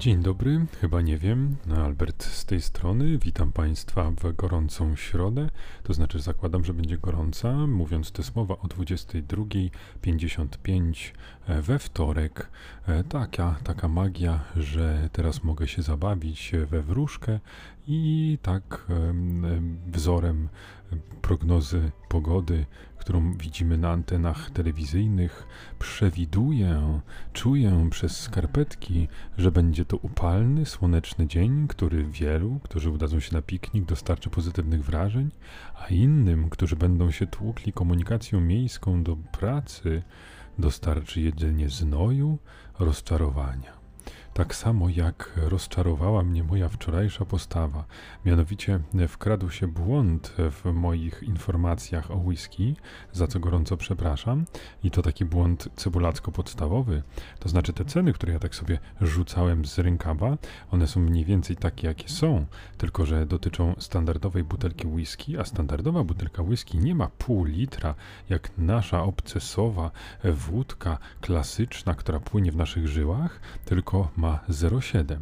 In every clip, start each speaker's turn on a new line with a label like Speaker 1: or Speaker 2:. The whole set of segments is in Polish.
Speaker 1: Dzień dobry, chyba nie wiem, no, Albert z tej strony. Witam Państwa w gorącą środę, to znaczy zakładam, że będzie gorąca, mówiąc te słowa o 22.55 e, we wtorek. E, taka, taka magia, że teraz mogę się zabawić we wróżkę i tak wzorem prognozy pogody, którą widzimy na antenach telewizyjnych, przewiduję, czuję przez skarpetki, że będzie to upalny, słoneczny dzień, który wielu, którzy udadzą się na piknik, dostarczy pozytywnych wrażeń, a innym, którzy będą się tłukli komunikacją miejską do pracy, dostarczy jedynie znoju, rozczarowania tak samo jak rozczarowała mnie moja wczorajsza postawa. Mianowicie wkradł się błąd w moich informacjach o whisky, za co gorąco przepraszam. I to taki błąd cebulacko-podstawowy. To znaczy te ceny, które ja tak sobie rzucałem z rękawa, one są mniej więcej takie, jakie są, tylko że dotyczą standardowej butelki whisky, a standardowa butelka whisky nie ma pół litra, jak nasza obcesowa wódka klasyczna, która płynie w naszych żyłach, tylko ma 0,7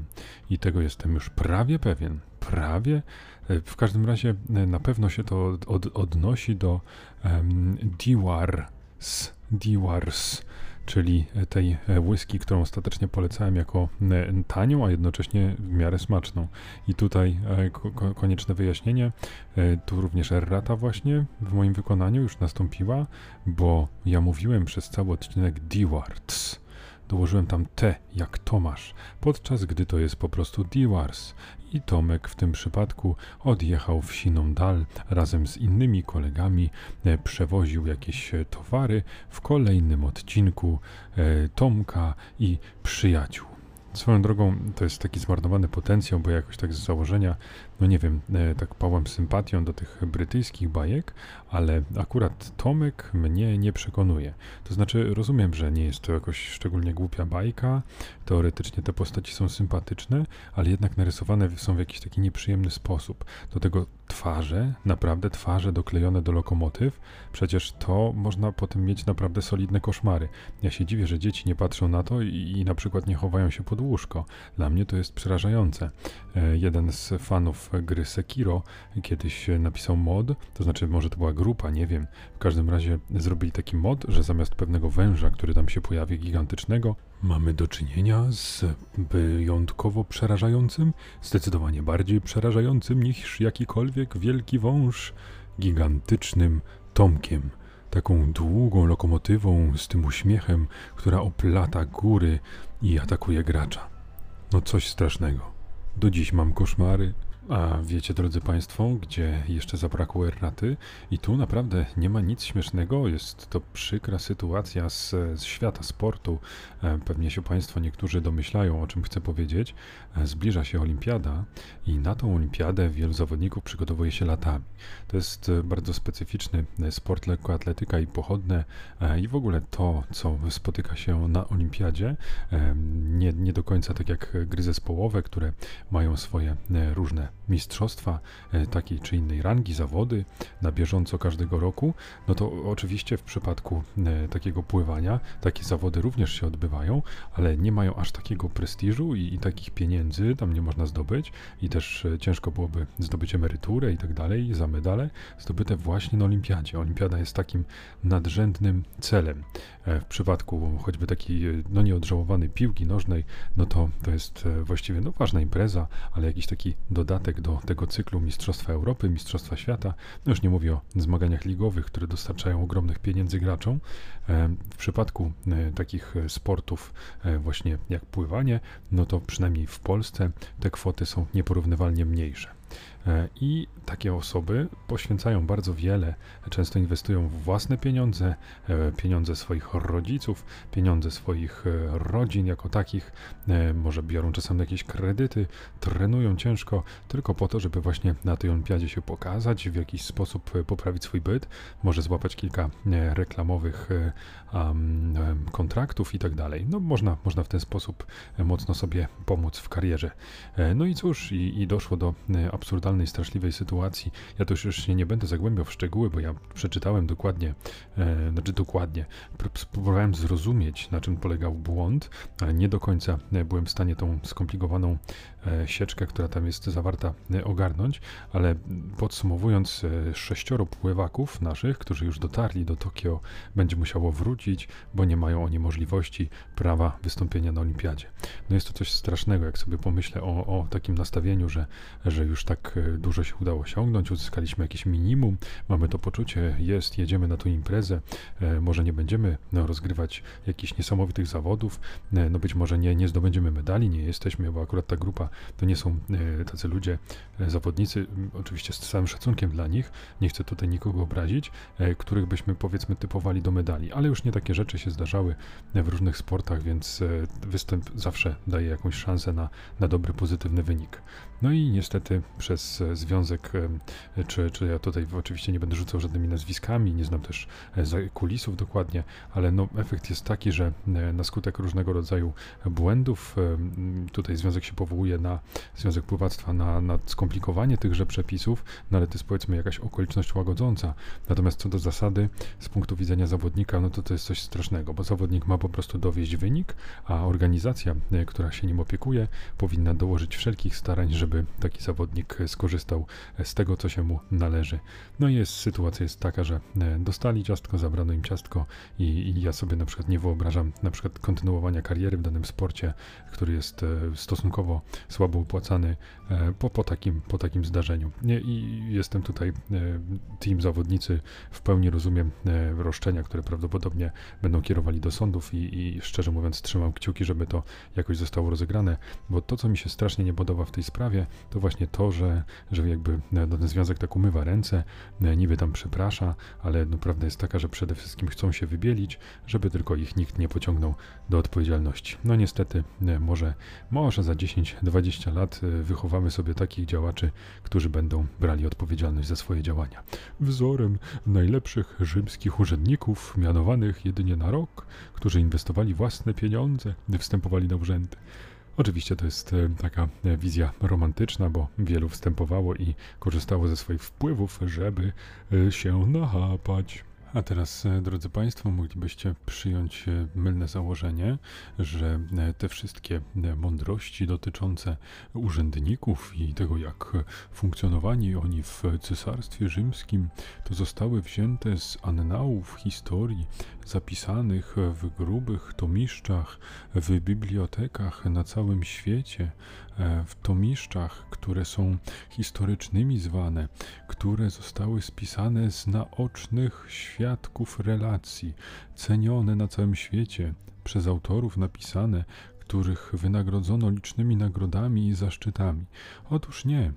Speaker 1: i tego jestem już prawie pewien. Prawie. E, w każdym razie e, na pewno się to od, odnosi do um, Diwars, czyli tej e, whisky, którą ostatecznie polecałem jako tanią, a jednocześnie w miarę smaczną. I tutaj ko konieczne wyjaśnienie, tu również errata właśnie w moim wykonaniu już nastąpiła, bo ja mówiłem przez cały odcinek Diwarts Dołożyłem tam T jak Tomasz, podczas gdy to jest po prostu Diwars. I Tomek w tym przypadku odjechał w siną dal razem z innymi kolegami, e, przewoził jakieś e, towary w kolejnym odcinku e, Tomka i przyjaciół. Swoją drogą to jest taki zmarnowany potencjał, bo jakoś tak z założenia, no nie wiem, e, tak pałam sympatią do tych brytyjskich bajek, ale akurat Tomek mnie nie przekonuje. To znaczy, rozumiem, że nie jest to jakoś szczególnie głupia bajka, teoretycznie te postaci są sympatyczne, ale jednak narysowane są w jakiś taki nieprzyjemny sposób. Do tego twarze, naprawdę twarze doklejone do lokomotyw, przecież to można potem mieć naprawdę solidne koszmary. Ja się dziwię, że dzieci nie patrzą na to i, i na przykład nie chowają się pod łóżko. Dla mnie to jest przerażające. E, jeden z fanów gry Sekiro kiedyś napisał mod, to znaczy może to była grupa, nie wiem. W każdym razie zrobili taki mod, że zamiast pewnego węża, który tam się pojawi gigantycznego, mamy do czynienia z wyjątkowo przerażającym, zdecydowanie bardziej przerażającym niż jakikolwiek wielki wąż, gigantycznym Tomkiem taką długą lokomotywą z tym uśmiechem, która oplata góry i atakuje gracza. No coś strasznego. Do dziś mam koszmary, a wiecie, drodzy Państwo, gdzie jeszcze zabrakło erraty? I tu naprawdę nie ma nic śmiesznego, jest to przykra sytuacja z, z świata sportu. E, pewnie się Państwo niektórzy domyślają, o czym chcę powiedzieć. E, zbliża się olimpiada i na tą olimpiadę wielu zawodników przygotowuje się latami. To jest e, bardzo specyficzny sport lekkoatletyka i pochodne i w ogóle to, co spotyka się na olimpiadzie, nie, nie do końca tak jak gry zespołowe, które mają swoje różne mistrzostwa e, takiej czy innej rangi, zawody na bieżąco każdego roku, no to oczywiście w przypadku e, takiego pływania takie zawody również się odbywają, ale nie mają aż takiego prestiżu i, i takich pieniędzy tam nie można zdobyć i też e, ciężko byłoby zdobyć emeryturę i tak dalej za medale zdobyte właśnie na olimpiadzie. Olimpiada jest takim nadrzędnym celem. W przypadku choćby takiej no nieodżałowanej piłki nożnej, no to to jest właściwie no ważna impreza, ale jakiś taki dodatek do tego cyklu Mistrzostwa Europy, Mistrzostwa Świata. No już nie mówię o zmaganiach ligowych, które dostarczają ogromnych pieniędzy graczom. E, w przypadku e, takich sportów e, właśnie jak pływanie, no to przynajmniej w Polsce te kwoty są nieporównywalnie mniejsze. E, I takie osoby poświęcają bardzo wiele, często inwestują w własne pieniądze, e, pieniądze swoich rodziców, pieniądze swoich e, rodzin jako takich, może biorą czasem jakieś kredyty, trenują ciężko tylko po to, żeby właśnie na tej olimpiadzie się pokazać, w jakiś sposób poprawić swój byt, może złapać kilka reklamowych kontraktów i tak dalej. No można, można w ten sposób mocno sobie pomóc w karierze. No i cóż, i, i doszło do absurdalnej, straszliwej sytuacji. Ja to już nie będę zagłębiał w szczegóły, bo ja przeczytałem dokładnie, e, znaczy dokładnie, próbowałem zrozumieć, na czym polegał błąd, ale nie do końca e, byłem w stanie tą skomplikowaną sieczkę, która tam jest zawarta, e, ogarnąć, ale podsumowując, e, sześcioro pływaków naszych, którzy już dotarli do Tokio, będzie musiało wrócić, bo nie mają oni możliwości prawa wystąpienia na olimpiadzie. No jest to coś strasznego, jak sobie pomyślę o, o takim nastawieniu, że, że już tak e, dużo się udało osiągnąć, uzyskaliśmy jakieś minimum, mamy to poczucie, jest, jedziemy na tą imprezę, e, może nie będziemy no, rozgrywać jakichś niesamowitych zawodów, e, no być może nie, nie zdobędziemy medali, nie jesteśmy, bo akurat ta grupa to nie są tacy ludzie, zawodnicy, oczywiście z całym szacunkiem dla nich, nie chcę tutaj nikogo obrazić, których byśmy powiedzmy typowali do medali, ale już nie takie rzeczy się zdarzały w różnych sportach, więc występ zawsze daje jakąś szansę na, na dobry, pozytywny wynik. No i niestety przez e, związek, e, czy, czy ja tutaj oczywiście nie będę rzucał żadnymi nazwiskami, nie znam też e, kulisów dokładnie, ale no efekt jest taki, że na skutek różnego rodzaju błędów, tutaj związek się powołuje na związek pływactwa, na, na skomplikowanie tychże przepisów, no ale to jest powiedzmy jakaś okoliczność łagodząca. Natomiast co do zasady, z punktu widzenia zawodnika, no to to jest coś strasznego, bo zawodnik ma po prostu dowieść wynik, a organizacja, która się nim opiekuje, powinna dołożyć wszelkich starań, żeby taki zawodnik skorzystał z tego, co się mu należy. No i jest, sytuacja jest taka, że e, dostali ciastko, zabrano im ciastko i, i ja sobie na przykład nie wyobrażam na przykład kontynuowania kariery w danym sporcie, który jest e, stosunkowo słabo opłacany e, po, po, takim, po takim zdarzeniu. I jestem tutaj, team zawodnicy, w pełni rozumiem roszczenia, które prawdopodobnie będą kierowali do sądów i, i szczerze mówiąc trzymam kciuki, żeby to jakoś zostało rozegrane, bo to, co mi się strasznie nie podoba w tej sprawie, to właśnie to, że, że jakby no, ten związek tak umywa ręce, e, niby tam przeprasza, ale no, prawda jest taka, że przede wszystkim chcą się wybielić, żeby tylko ich nikt nie pociągnął do odpowiedzialności. No niestety, e, może, może za 10-20 lat e, wychowamy sobie takich działaczy, którzy będą brali odpowiedzialność za swoje działania. Wzorem najlepszych rzymskich urzędników, mianowanych jedynie na rok, którzy inwestowali własne pieniądze, gdy wstępowali na urzędy. Oczywiście to jest e, taka e, wizja romantyczna, bo wielu wstępowało i korzystało ze swoich wpływów, żeby e, się nachapać. A teraz, e, drodzy Państwo, moglibyście przyjąć e, mylne założenie, że e, te wszystkie mądrości dotyczące urzędników i tego, jak funkcjonowali oni w Cesarstwie Rzymskim, to zostały wzięte z annałów historii, zapisanych w grubych tomiszczach, w bibliotekach na całym świecie, w tomiszczach, które są historycznymi zwane, które zostały spisane z naocznych świadków relacji, cenione na całym świecie, przez autorów napisane, których wynagrodzono licznymi nagrodami i zaszczytami. Otóż nie.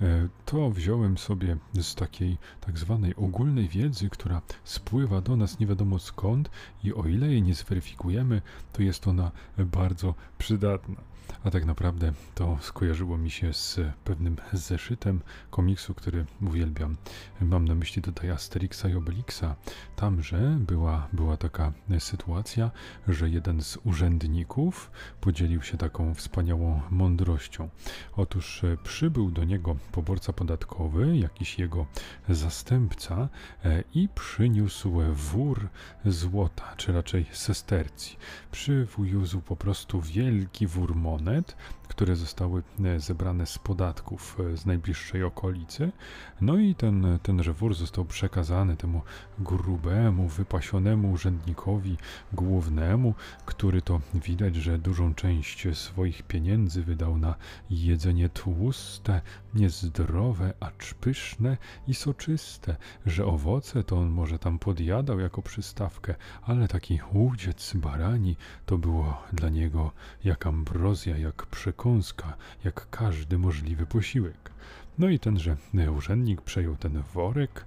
Speaker 1: E, to wziąłem sobie z takiej tak zwanej ogólnej wiedzy, która spływa do nas nie wiadomo skąd i o ile jej nie zweryfikujemy, to jest ona bardzo przydatna. A tak naprawdę to skojarzyło mi się z pewnym zeszytem komiksu, który uwielbiam. Mam na myśli tutaj Asterixa i Obelixa. Tamże była, była taka sytuacja, że jeden z urzędników podzielił się taką wspaniałą mądrością. Otóż e, przybył do niego poborca podatkowy, jakiś jego zastępca e, i przyniósł wór złota, czy raczej sestercji. Przywiózł po prostu wielki wór monet, które zostały e, zebrane z podatków e, z najbliższej okolicy. No i ten, tenże wór został przekazany temu grubemu, wypasionemu urzędnikowi głównemu, który to widać, że dużą część swoich pieniędzy wydał na jedzenie tłuste, niezdrowe, acz pyszne i soczyste, że owoce to on może tam podjadał jako przystawkę, ale taki łudziec barani to było dla niego jak ambrozja, jak przekąska, jak każdy możliwy posiłek. No i tenże urzędnik przejął ten worek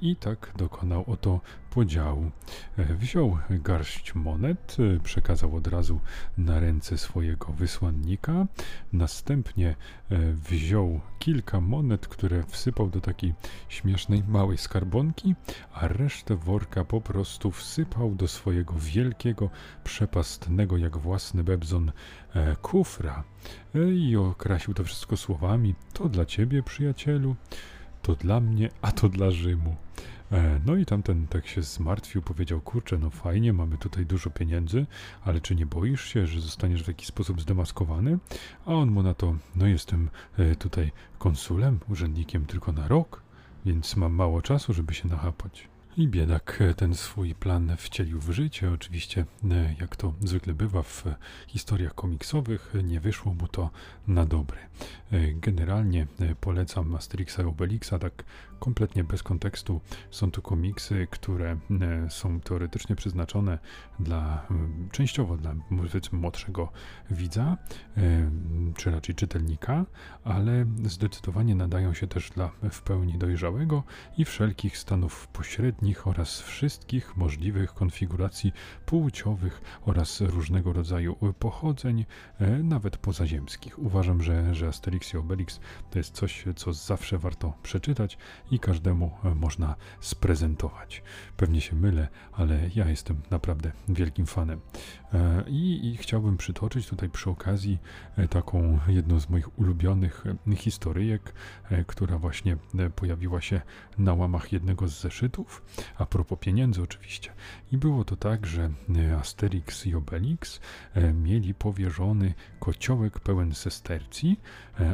Speaker 1: i tak dokonał oto podziału. E, wziął garść monet, e, przekazał od razu na ręce swojego wysłannika, następnie wziął kilka monet, które wsypał do takiej śmiesznej małej skarbonki, a resztę worka po prostu wsypał do swojego wielkiego, przepastnego jak własny bebzon kufra. e, i okrasił to wszystko słowami: To dla ciebie, przyjacielu, to dla mnie, a to dla Rzymu. E, no i tamten tak się zmartwił, powiedział: Kurczę, no fajnie, mamy tutaj dużo pieniędzy, ale czy nie boisz się, że zostaniesz w jakiś sposób zdemaskowany? A on mu na to: No, jestem e, tutaj konsulem, urzędnikiem tylko na rok, więc mam mało czasu, żeby się nachapać. I biedak ten swój plan wcielił w życie. Oczywiście, e, jak to zwykle bywa w historiach komiksowych, nie wyszło mu to na dobre. E, generalnie e, polecam Asterixa i Obelixa, tak kompletnie bez kontekstu. Są to komiksy, które są teoretycznie przeznaczone dla, częściowo dla młodszego widza, czy raczej czytelnika, ale zdecydowanie nadają się też dla w pełni dojrzałego i wszelkich stanów pośrednich oraz wszystkich możliwych konfiguracji płciowych oraz różnego rodzaju pochodzeń, nawet pozaziemskich. Uważam, że, że Asterix i Obelix to jest coś, co zawsze warto przeczytać i każdemu e, można sprezentować. Pewnie się mylę, ale ja jestem naprawdę wielkim fanem. E, I, I, chciałbym przytoczyć tutaj przy okazji e, taką jedną z moich ulubionych historyjek, która właśnie pojawiła się na łamach jednego z zeszytów, a propos pieniędzy oczywiście. I było to tak, że Asterix i Obelix mieli powierzony kociołek pełen sestercji,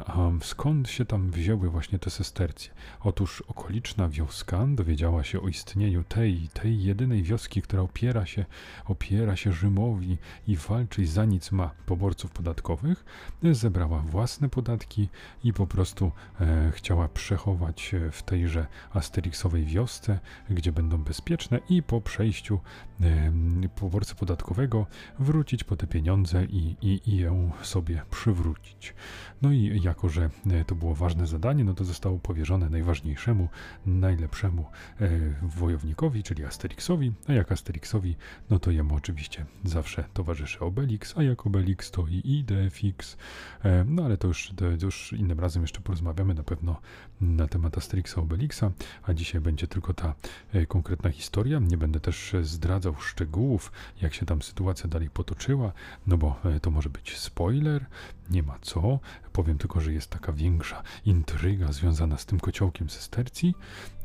Speaker 1: a skąd się tam wzięły właśnie te sestercje? Otóż okoliczna wioska dowiedziała się o istnieniu tej, tej jedynej wioski, która opiera się, opiera się Rzymowi i walczy za nic ma poborców podatkowych, zebrała własne podatki i po prostu e, chciała przechować w tejże asterixowej wiosce, gdzie będą bezpieczne i po przejściu e, poborcy podatkowego wrócić po te pieniądze i, i, i ją sobie przywrócić. No i jako, że e, to było ważne zadanie, no to zostało powierzone najważniejszemu, najlepszemu e, wojownikowi, czyli Asterixowi, a jak Asterixowi, no to jemu oczywiście zawsze towarzyszy Obelix, a jak Obelix to i Idefix, e, no ale to już, to już innym razem jeszcze porozmawiamy. Na pewno na temat Asterixa Obelixa, a dzisiaj będzie tylko ta e, konkretna historia, nie będę też zdradzał szczegółów, jak się tam sytuacja dalej potoczyła, no bo e, to może być spoiler, nie ma co. Powiem tylko, że jest taka większa intryga związana z tym kociołkiem sestercji.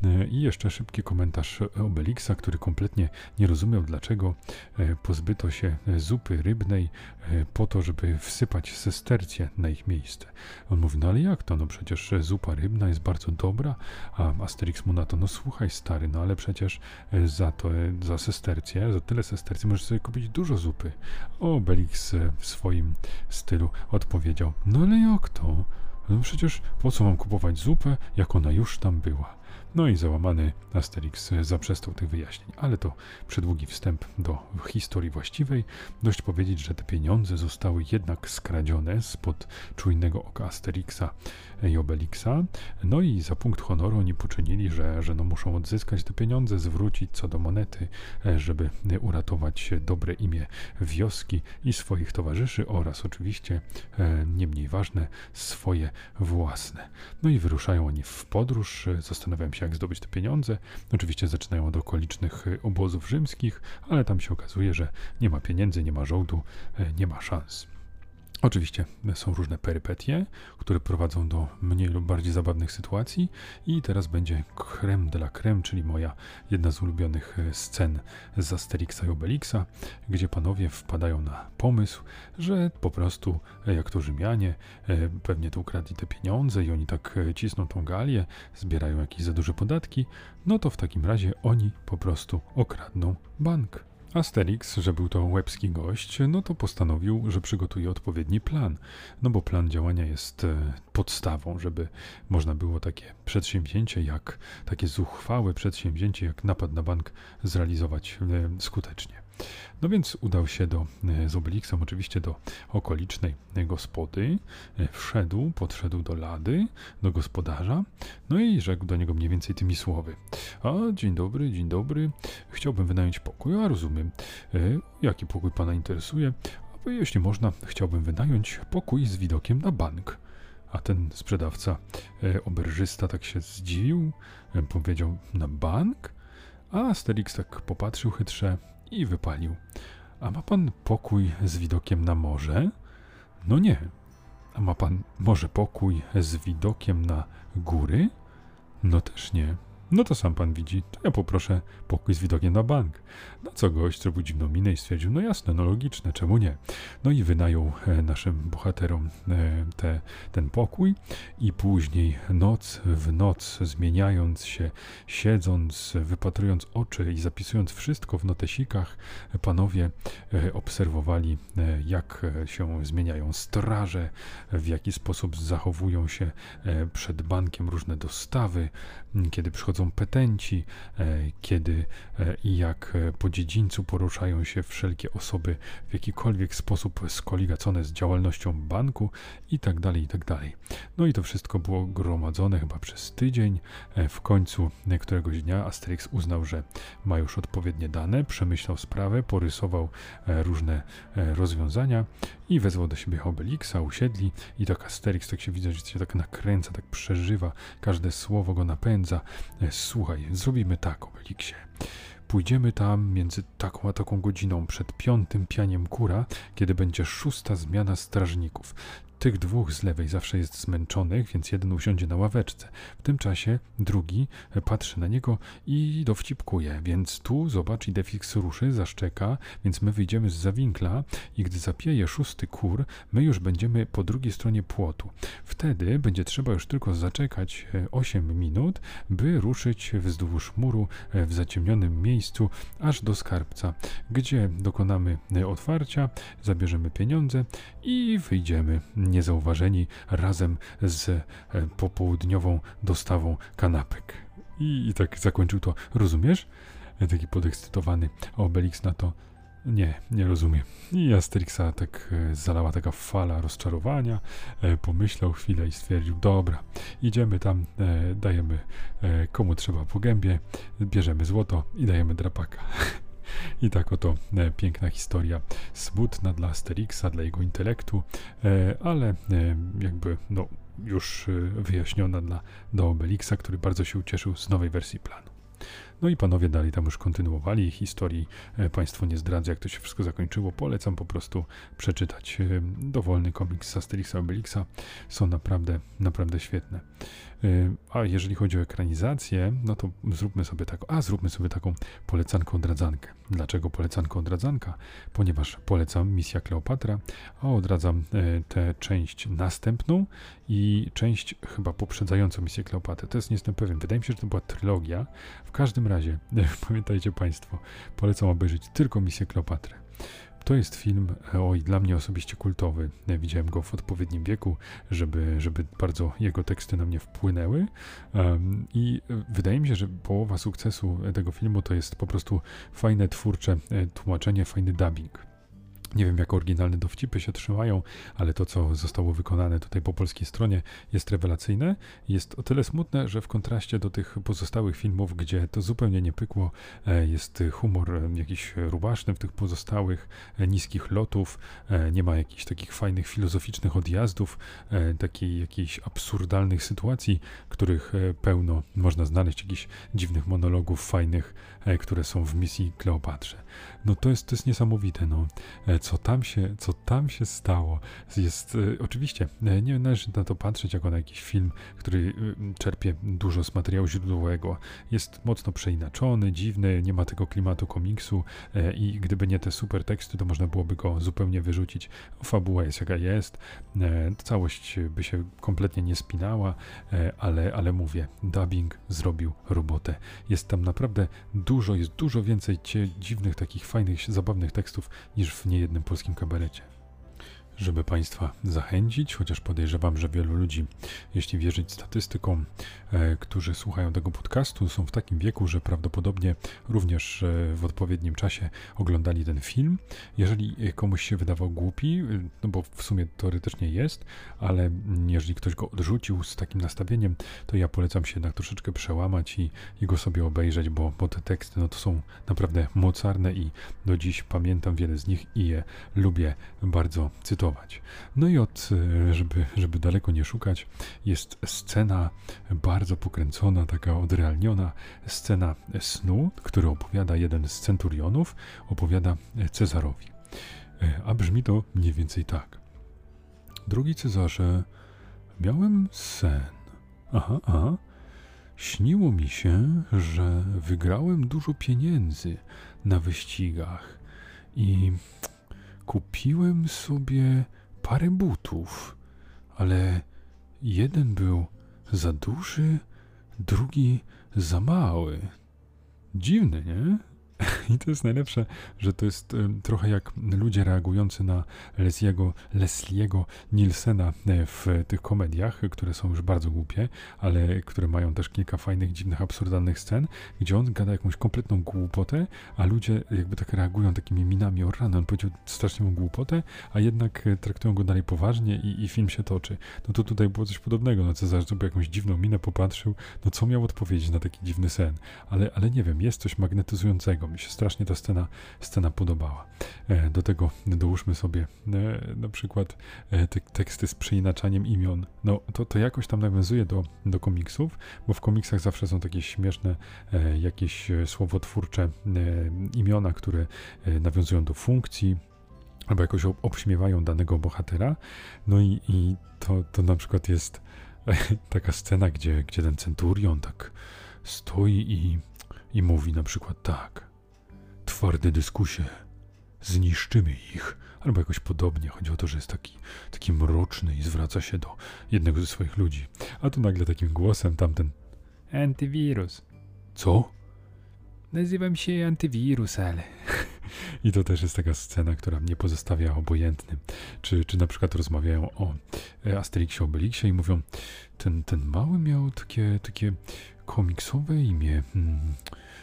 Speaker 1: E, I jeszcze szybki komentarz Obelixa, który kompletnie nie rozumiał, dlaczego e, pozbyto się zupy rybnej e, po to, żeby wsypać sestercję na ich miejsce. On mówi, no ale jak to? No przecież zupa rybna jest bardzo dobra, a Asterix mu na to, no słuchaj stary, no ale przecież za to, za sestercję, za tyle sestercji możesz sobie kupić dużo zupy. Obelix w swoim stylu odpowiedział, powiedział: No ale jak to? No przecież po co mam kupować zupę, jak ona już tam była? No i załamany Asterix zaprzestał tych wyjaśnień, ale to przedługi wstęp do historii właściwej. Dość powiedzieć, że te pieniądze zostały jednak skradzione spod czujnego oka Asterixa i Obelixa. No i za punkt honoru oni poczynili, że, że no muszą odzyskać te pieniądze, zwrócić co do monety, żeby uratować dobre imię wioski i swoich towarzyszy oraz oczywiście, e, nie mniej ważne, swoje własne. No i wyruszają oni w podróż, zastanawiają się jak zdobyć te pieniądze. Oczywiście zaczynają od okolicznych e, obozów rzymskich, ale tam się okazuje, że nie ma pieniędzy, nie ma żołdu, e, nie ma szans. Oczywiście są różne perypetie, które prowadzą do mniej lub bardziej zabawnych sytuacji i teraz będzie creme de la creme, czyli moja jedna z ulubionych e, scen z Asterixa i Obelixa, gdzie panowie wpadają na pomysł, że po prostu e, jak to Rzymianie e, pewnie to ukradli te pieniądze i oni tak cisną tą galię, zbierają jakieś za duże podatki, no to w takim razie oni po prostu okradną bank. Asterix, że był to łebski gość, no to postanowił, że przygotuje odpowiedni plan. No bo plan działania jest e, podstawą, żeby można było takie przedsięwzięcie, jak takie zuchwałe przedsięwzięcie, jak napad na bank zrealizować e, skutecznie. No więc udał się do, e, z Obelixem oczywiście do okolicznej gospody, wszedł, podszedł do lady, do gospodarza, no i rzekł do niego mniej więcej tymi słowy. A, dzień dobry, dzień dobry, chciałbym wynająć pokój, a rozumiem, e, jaki pokój pana interesuje, jeśli można, chciałbym wynająć pokój z widokiem na bank. A ten sprzedawca, oberżysta, tak się zdziwił, powiedział, na bank? A Asterix tak popatrzył chytrze, i wypalił. A ma pan pokój z widokiem na morze? No nie. A ma pan może pokój z widokiem na góry? No też nie. No to sam pan widzi, to ja poproszę pokój z widokiem na bank. Na co gość zrobił dziwną minę i stwierdził, no jasne, no logiczne, czemu nie? No i wynajął e, naszym bohaterom e, te, ten pokój i później noc w noc, zmieniając się, siedząc, wypatrując oczy i zapisując wszystko w notesikach, panowie e, obserwowali, jak się zmieniają straże, w jaki sposób zachowują się przed bankiem różne dostawy, kiedy przychodzą petenci, e, kiedy e, i jak e, po dziedzińcu poruszają się wszelkie osoby w jakikolwiek sposób skoligacone z działalnością banku i tak dalej, i tak. No i to wszystko było gromadzone chyba przez tydzień. W końcu któregoś dnia Asterix uznał, że ma już odpowiednie dane, przemyślał sprawę, porysował różne rozwiązania i wezwał do siebie Obelixa, usiedli i tak Asterix, tak się widać, że się tak nakręca, tak przeżywa, każde słowo go napędza. E, Słuchaj, zrobimy tak, Obelixie. Pójdziemy tam między taką a taką godziną przed piątym pianiem kura, kiedy będzie szósta zmiana strażników. Tych dwóch z lewej zawsze jest zmęczonych, więc jeden usiądzie na ławeczce. W tym czasie drugi e, patrzy na niego i dowcipkuje, więc tu zobacz, Idefix ruszy, zaszczeka, więc my wyjdziemy z zawinkla i gdy zapieje szósty kur, my już będziemy po drugiej stronie płotu. Wtedy będzie trzeba już tylko zaczekać e, 8 minut, by ruszyć wzdłuż muru e, w zaciemnionym miejscu aż do skarbca, gdzie dokonamy e, otwarcia, zabierzemy pieniądze i wyjdziemy niezauważeni razem z e, popołudniową dostawą kanapek. I, I tak zakończył to. Rozumiesz? E, Taki podekscytowany. Obelix na to. Nie, nie rozumiem. I Asterixa tak e, zalała taka fala rozczarowania. Pomyślał chwilę i stwierdził: Dobra, idziemy tam, dajemy komu trzeba po gębie, bierzemy złoto i dajemy drapaka. I tak oto e, piękna historia, smutna dla Asterixa, dla jego intelektu, e, ale e, jakby no, już wyjaśniona dla, dla Obelixa, który bardzo się ucieszył z nowej wersji planu. No i panowie dalej tam już kontynuowali historii. E, Państwu nie zdradzę, jak to się wszystko zakończyło. Polecam po prostu przeczytać e, dowolny komiks z Asterixa Obelixa. Są naprawdę, naprawdę świetne. E, A jeżeli chodzi o ekranizację, no to zróbmy sobie taką, a zróbmy sobie taką polecanką odradzankę. Dlaczego polecanką odradzanka? Ponieważ polecam Misja Kleopatra, a odradzam tę część następną i część chyba poprzedzającą Misję Kleopatry. To jest nie jestem pewien. Wydaje mi się, że to była trylogia. W każdym razie, pamiętajcie Państwo, polecam obejrzeć tylko Misję Kleopatry. To jest film, e, oj, dla mnie osobiście kultowy. E, Widziałem go w odpowiednim wieku, żeby, żeby bardzo jego teksty na mnie wpłynęły. Em, I wydaje mi się, że połowa sukcesu e, tego filmu to jest po prostu fajne twórcze tłumaczenie, fajny dubbing. Nie wiem, jak oryginalne dowcipy się trzymają, ale to, co zostało wykonane tutaj po polskiej stronie, jest rewelacyjne. Jest o tyle smutne, że w kontraście do tych pozostałych filmów, gdzie to zupełnie nie pykło, e, jest humor e, jakiś rubaszny w tych pozostałych, e, niskich lotów, nie ma jakichś takich fajnych filozoficznych odjazdów, takiej jakichś absurdalnych sytuacji, których pełno można znaleźć, jakichś dziwnych monologów fajnych, które są w misji Kleopatrze. No to jest, to jest niesamowite, no. E, Co tam się, co tam się stało? Jest, e, oczywiście, e, nie należy na to patrzeć jako na jakiś film, który e, czerpie dużo z materiału źródłowego. Jest mocno przeinaczony, dziwny, nie ma tego klimatu komiksu i gdyby nie te super teksty, to można byłoby go zupełnie wyrzucić. Fabuła jest jaka jest, całość by się kompletnie nie spinała, ale, ale mówię, dubbing zrobił robotę. Jest tam naprawdę dużo, jest dużo więcej dziwnych, takich fajnych, zabawnych tekstów niż w niejednym polskim kabarecie. Żeby Państwa zachęcić, chociaż podejrzewam, że wielu ludzi, jeśli wierzyć statystykom, e, którzy słuchają tego podcastu, są w takim wieku, że prawdopodobnie również e, w odpowiednim czasie oglądali ten film. Jeżeli komuś się wydawał głupi, e, no bo w sumie teoretycznie jest, ale jeżeli ktoś go odrzucił z takim nastawieniem, to ja polecam się jednak troszeczkę przełamać i, i go sobie obejrzeć, bo, bo te teksty no to są naprawdę mocarne i do dziś pamiętam wiele z nich i je lubię bardzo cytować. No i od, e, żeby, żeby daleko nie szukać, jest scena bardzo pokręcona, taka odrealniona, scena snu, który opowiada jeden z centurionów, opowiada Cezarowi. E, A brzmi to mniej więcej tak. Drogi Cezarze, miałem sen. Aha, aha. Śniło mi się, że wygrałem dużo pieniędzy na wyścigach i kupiłem sobie parę butów, ale jeden był za duży, drugi za mały. Dziwny, nie? I to jest najlepsze, że to jest trochę jak ludzie reagujący na Lesliego, Lesliego Nielsena e, w tych komediach, które są już bardzo głupie, ale które mają też kilka fajnych, dziwnych, absurdalnych scen, gdzie on gada jakąś kompletną głupotę, a ludzie jakby tak reagują takimi minami, o rano, on powiedział straszną głupotę, a jednak e, traktują go dalej poważnie i, i film się toczy. No to tutaj było coś podobnego, no Cezar zrobił jakąś dziwną minę, popatrzył, no co miał odpowiedzieć na taki dziwny sen, ale, ale nie wiem, jest coś magnetyzującego, mi się strasznie ta scena, scena podobała. E, do tego dołóżmy sobie e, na przykład e, te teksty z przeinaczaniem imion. No to, to jakoś tam nawiązuje do, do komiksów, bo w komiksach zawsze są takie śmieszne jakieś słowotwórcze imiona, które nawiązują do funkcji, albo jakoś obśmiewają danego bohatera. No i, i to, to na przykład jest taka scena, gdzie, gdzie ten centurion tak stoi i, i mówi na przykład tak twarde dyskusie. Zniszczymy ich. Albo jakoś podobnie. Chodzi o to, że jest taki, taki mroczny i zwraca się do jednego ze swoich ludzi. A tu nagle takim głosem tamten Antywirus. Co? Nazywam się Antywirus, ale... I to też jest taka scena, która mnie pozostawia obojętnym. Czy, czy na przykład rozmawiają o e, Asterixie, Obelixie i mówią, ten, ten mały miał takie, takie komiksowe imię. Hmm,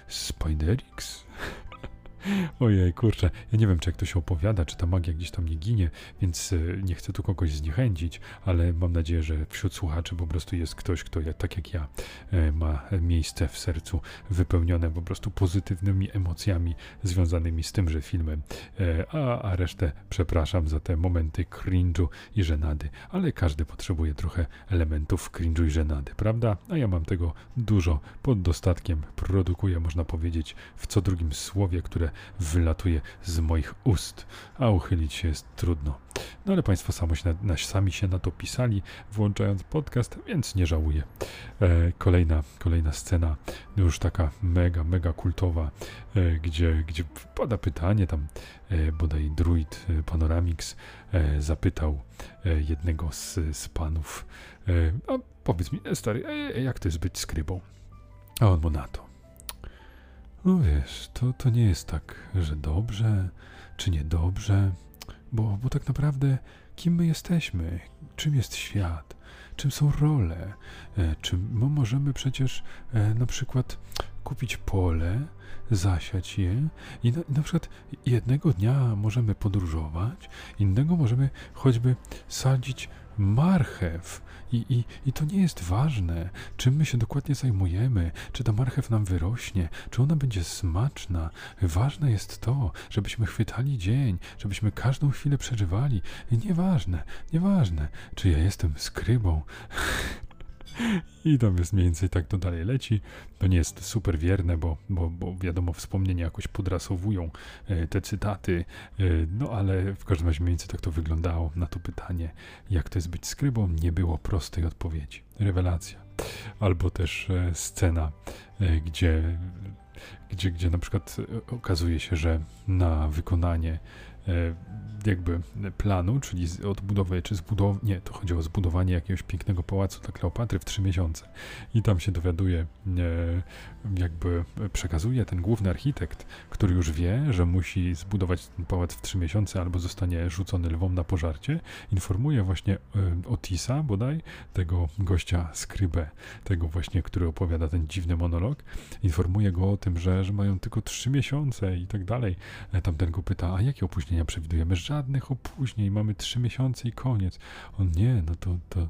Speaker 1: Spiderix? Ojej, kurczę, ja nie wiem, czy jak to się opowiada, czy ta magia gdzieś tam nie ginie, więc e, nie chcę tu kogoś zniechęcić, ale mam nadzieję, że wśród słuchaczy po prostu jest ktoś, kto tak jak ja e, ma miejsce w sercu wypełnione po prostu pozytywnymi emocjami związanymi z tymże filmem, e, a, a resztę przepraszam za te momenty cringe'u i żenady, ale każdy potrzebuje trochę elementów cringe'u i żenady, prawda? A ja mam tego dużo. Pod dostatkiem, produkuję, można powiedzieć, w co drugim słowie, które wylatuje z moich ust, a uchylić się jest trudno. No ale Państwo sami się, na, sami się na to pisali, włączając podcast, więc nie żałuję. E, kolejna, kolejna scena, już taka mega, mega kultowa, e, gdzie, gdzie pada pytanie, tam e, bodaj druid e, Panoramix e, zapytał e, jednego z, z panów, a powiedz mi, stary, jak to jest być skrybą? A on mu na to. No wiesz, to, to nie jest tak, że dobrze czy niedobrze, bo, bo tak naprawdę kim my jesteśmy, czym jest świat, czym są role, e, czy my możemy przecież e, na przykład kupić pole, zasiać je i na, na, przykład jednego dnia możemy podróżować, innego możemy choćby sadzić marchew. I, i, I to nie jest ważne, czym my się dokładnie zajmujemy, czy ta marchew nam wyrośnie, czy ona będzie smaczna. Ważne jest to, żebyśmy chwytali dzień, żebyśmy każdą chwilę przeżywali. I nieważne, nieważne, czy ja jestem skrybą, I tam jest mniej więcej tak to dalej leci. To nie jest super wierne, bo, bo, bo wiadomo, wspomnienia jakoś podrasowują e, te cytaty, e, no ale w każdym razie mniej więcej tak to wyglądało na to pytanie, jak to jest być skrybą, nie było prostej odpowiedzi. Rewelacja. Albo też e, scena, gdzie, gdzie, gdzie na przykład okazuje się, że na wykonanie jakby planu, czyli odbudowę, czy zbudowanie, nie, to chodzi o zbudowanie jakiegoś pięknego pałacu dla Kleopatry w trzy miesiące. I tam się dowiaduje, e, jakby przekazuje ten główny architekt, który już wie, że musi zbudować ten pałac w trzy miesiące albo zostanie rzucony lwom na pożarcie, informuje właśnie e, Otisa bodaj, tego gościa Skrybę, tego właśnie, który opowiada ten dziwny monolog, informuje go o tym, że, że mają tylko trzy miesiące i tak dalej. Tamten go pyta, a jakie opóźnienie nie przewidujemy żadnych opóźnień, mamy trzy miesiące i koniec. On nie, no to, to,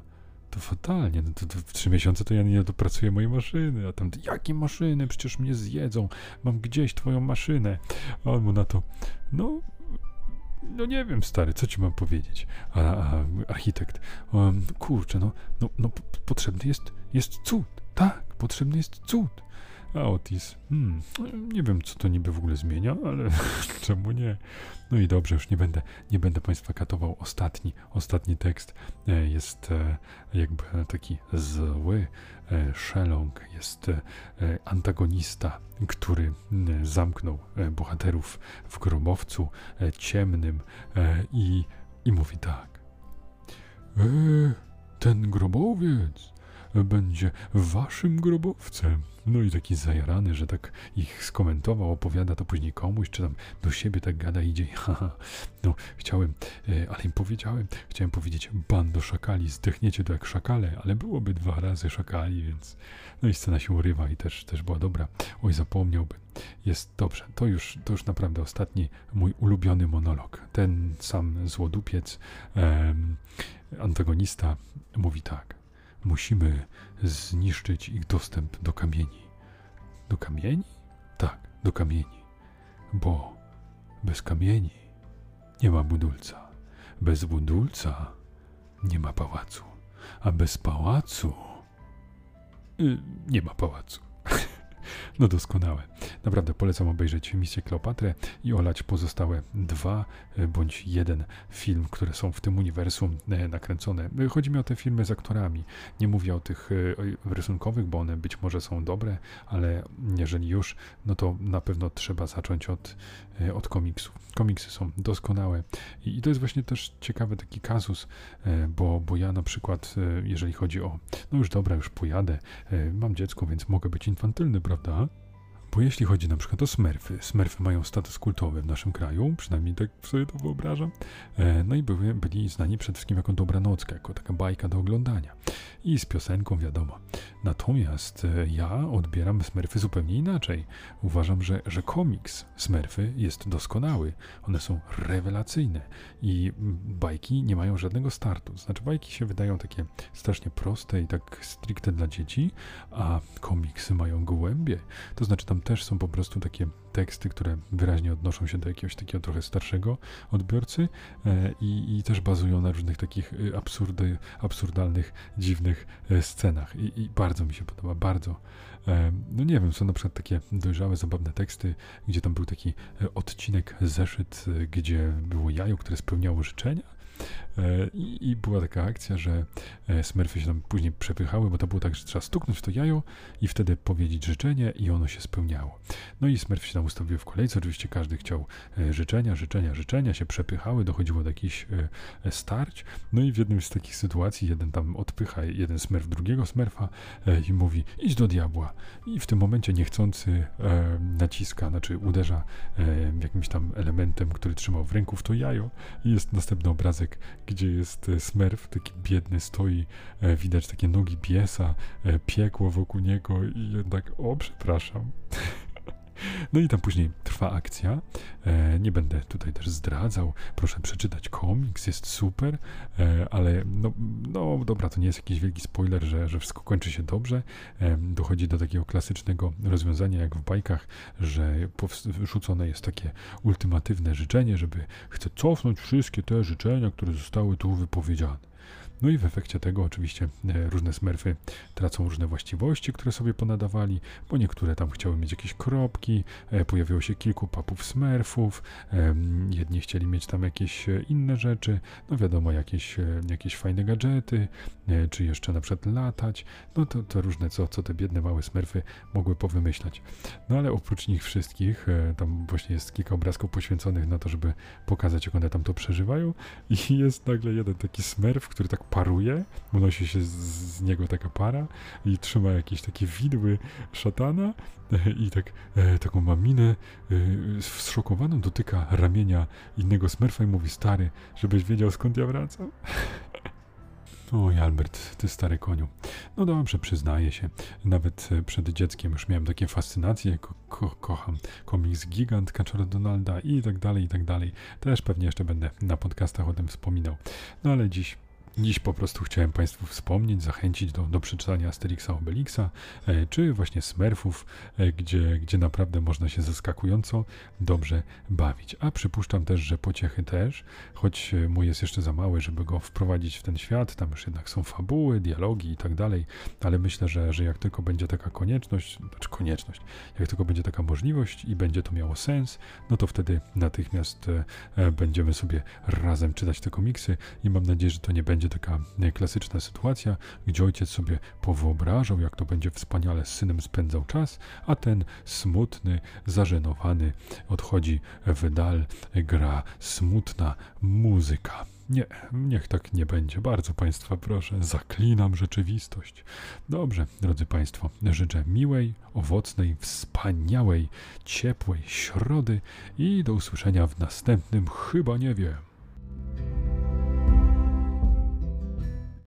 Speaker 1: to fatalnie, no to, to w trzy miesiące to ja nie dopracuję mojej maszyny, a tam, jakie maszyny, przecież mnie zjedzą, mam gdzieś twoją maszynę. A on mu na to, no, no nie wiem, stary, co ci mam powiedzieć? A, a architekt, um, kurczę, no, no, no potrzebny jest, jest cud, tak, potrzebny jest cud. A Otis, hmm, nie wiem, co to niby w ogóle zmienia, ale czemu nie? No i dobrze, już nie będę, nie będę Państwa katował. Ostatni, ostatni tekst e, jest e, jakby taki zły. E, Shelong jest antagonista, który zamknął bohaterów w grobowcu ciemnym i, i mówi tak. ten grobowiec będzie waszym grobowcem. No i taki zajarany, że tak ich skomentował, opowiada to później komuś, czy tam do siebie tak gada idzie. Haha, no chciałem, e, ale im powiedziałem, chciałem powiedzieć bando szakali, zdechniecie to jak szakale, ale byłoby dwa razy szakali, więc no i scena się urywa i też, też była dobra. Oj, zapomniałbym. Jest dobrze. To już, to już naprawdę ostatni mój ulubiony monolog. Ten sam złodupiec, em, antagonista mówi tak. Musimy zniszczyć ich dostęp do kamieni. Do kamieni? Tak, do kamieni. Bo bez kamieni nie ma budulca. Bez budulca nie ma pałacu. A bez pałacu yy, nie ma pałacu. No doskonałe. Naprawdę polecam obejrzeć misję Kleopatrę i olać pozostałe dwa e, bądź jeden film, które są w tym uniwersum e, nakręcone. E, chodzi mi o te filmy z aktorami. Nie mówię o tych rysunkowych, bo one być może są dobre, ale jeżeli już, no to na pewno trzeba zacząć od, od komiksów. Komiksy są doskonałe i to jest właśnie też ciekawy taki kazus, bo, bo ja na przykład, jeżeli chodzi o, no już dobra, już pojadę, mam dziecko, więc mogę być infantylny, prawda? 되었다. Bo jeśli chodzi na przykład o smerfy, smerfy mają status kultowy w naszym kraju, przynajmniej tak sobie to wyobrażam, e, no i były, byli znani przede wszystkim jako dobranocka, jako taka bajka do oglądania i z piosenką wiadomo. Natomiast e, ja odbieram smerfy zupełnie inaczej. Uważam, że, że komiks smerfy jest doskonały, one są rewelacyjne i bajki nie mają żadnego startu. Znaczy bajki się wydają takie strasznie proste i tak stricte dla dzieci, a komiksy mają gołębie, to znaczy tam też są po prostu takie teksty, które wyraźnie odnoszą się do jakiegoś takiego trochę starszego odbiorcy e, i, i, też bazują na różnych takich e, absurdy, absurdalnych, dziwnych e, scenach. I, I, bardzo mi się podoba, bardzo. No nie wiem, są na przykład takie dojrzałe, zabawne teksty, gdzie tam był taki odcinek, zeszyt, gdzie było jajo, które spełniało życzenia E, I, I, była taka akcja, że e, smerfy się tam później przepychały, bo to było tak, że trzeba stuknąć w to jajo i wtedy powiedzieć życzenie i ono się spełniało. No i smerfy się tam ustawiły w kolejce, oczywiście każdy chciał e, życzenia, życzenia, życzenia, się przepychały, dochodziło do jakichś starć. No i w jednym z takich sytuacji jeden tam odpycha jeden smerf drugiego smerfa i mówi idź do diabła. I w tym momencie niechcący naciska, znaczy uderza jakimś tam elementem, który trzymał w ręku w to jajo i jest następny obrazek gdzie jest e, Smurf, taki biedny, stoi, e, widać takie nogi piesa, e, piekło wokół niego i tak, o przepraszam. No i tam później trwa akcja. E, nie będę tutaj też zdradzał. Proszę przeczytać komiks, jest super, e, ale no, no dobra, to nie jest jakiś wielki spoiler, że, że wszystko kończy się dobrze. E, dochodzi do takiego klasycznego rozwiązania jak w bajkach, że rzucone jest takie ultimatywne życzenie, żeby chce cofnąć wszystkie te życzenia, które zostały tu wypowiedziane. No i w efekcie tego oczywiście e, różne smerfy tracą różne właściwości, które sobie ponadawali, bo niektóre tam chciały mieć jakieś kropki, e, pojawiło się kilku papów smerfów, jedni chcieli mieć tam jakieś e, inne rzeczy, no wiadomo, jakieś, jakieś fajne gadżety, czy jeszcze na przykład latać, no to, to różne, co, co te biedne małe smerfy mogły powymyślać. No ale oprócz nich wszystkich, tam właśnie jest kilka obrazków poświęconych na to, żeby pokazać, jak one tam to przeżywają i jest nagle jeden taki smerf, który tak paruje, unosi się z, z niego taka para i trzyma jakieś takie widły szatana i tak e, taką maminę e, zszokowaną dotyka ramienia innego smerfa i mówi stary, żebyś wiedział skąd ja wracam. Oj, Albert, ty stary koniu. No dobrze, przyznaję się. Nawet e, przed dzieckiem już miałem takie fascynacje. Ko ko kocham komiks Gigant, Kaczora Donalda i tak dalej, i tak dalej. Też pewnie jeszcze będę na podcastach o tym wspominał. No ale dziś Dziś po prostu chciałem Państwu wspomnieć, zachęcić do, do przeczytania Asterixa Obelixa, e, czy właśnie Smurfów, e, gdzie, gdzie naprawdę można się zaskakująco dobrze bawić. A przypuszczam też, że pociechy też, choć e, mój jest jeszcze za mały, żeby go wprowadzić w ten świat, tam już jednak są fabuły, dialogi i tak dalej, ale myślę, że, że jak tylko będzie taka konieczność, znaczy konieczność, jak tylko będzie taka możliwość i będzie to miało sens, no to wtedy natychmiast będziemy sobie razem czytać te komiksy i mam nadzieję, że to nie będzie taka e, klasyczna sytuacja, gdzie ojciec sobie powyobrażał, jak to będzie wspaniale z synem spędzał czas, a ten smutny, zażenowany odchodzi w dal, gra smutna muzyka. Nie, niech tak nie będzie. Bardzo Państwa proszę, zaklinam rzeczywistość. Dobrze, drodzy Państwo, życzę miłej, owocnej, wspaniałej, ciepłej środy i do usłyszenia w następnym, chyba nie wiem.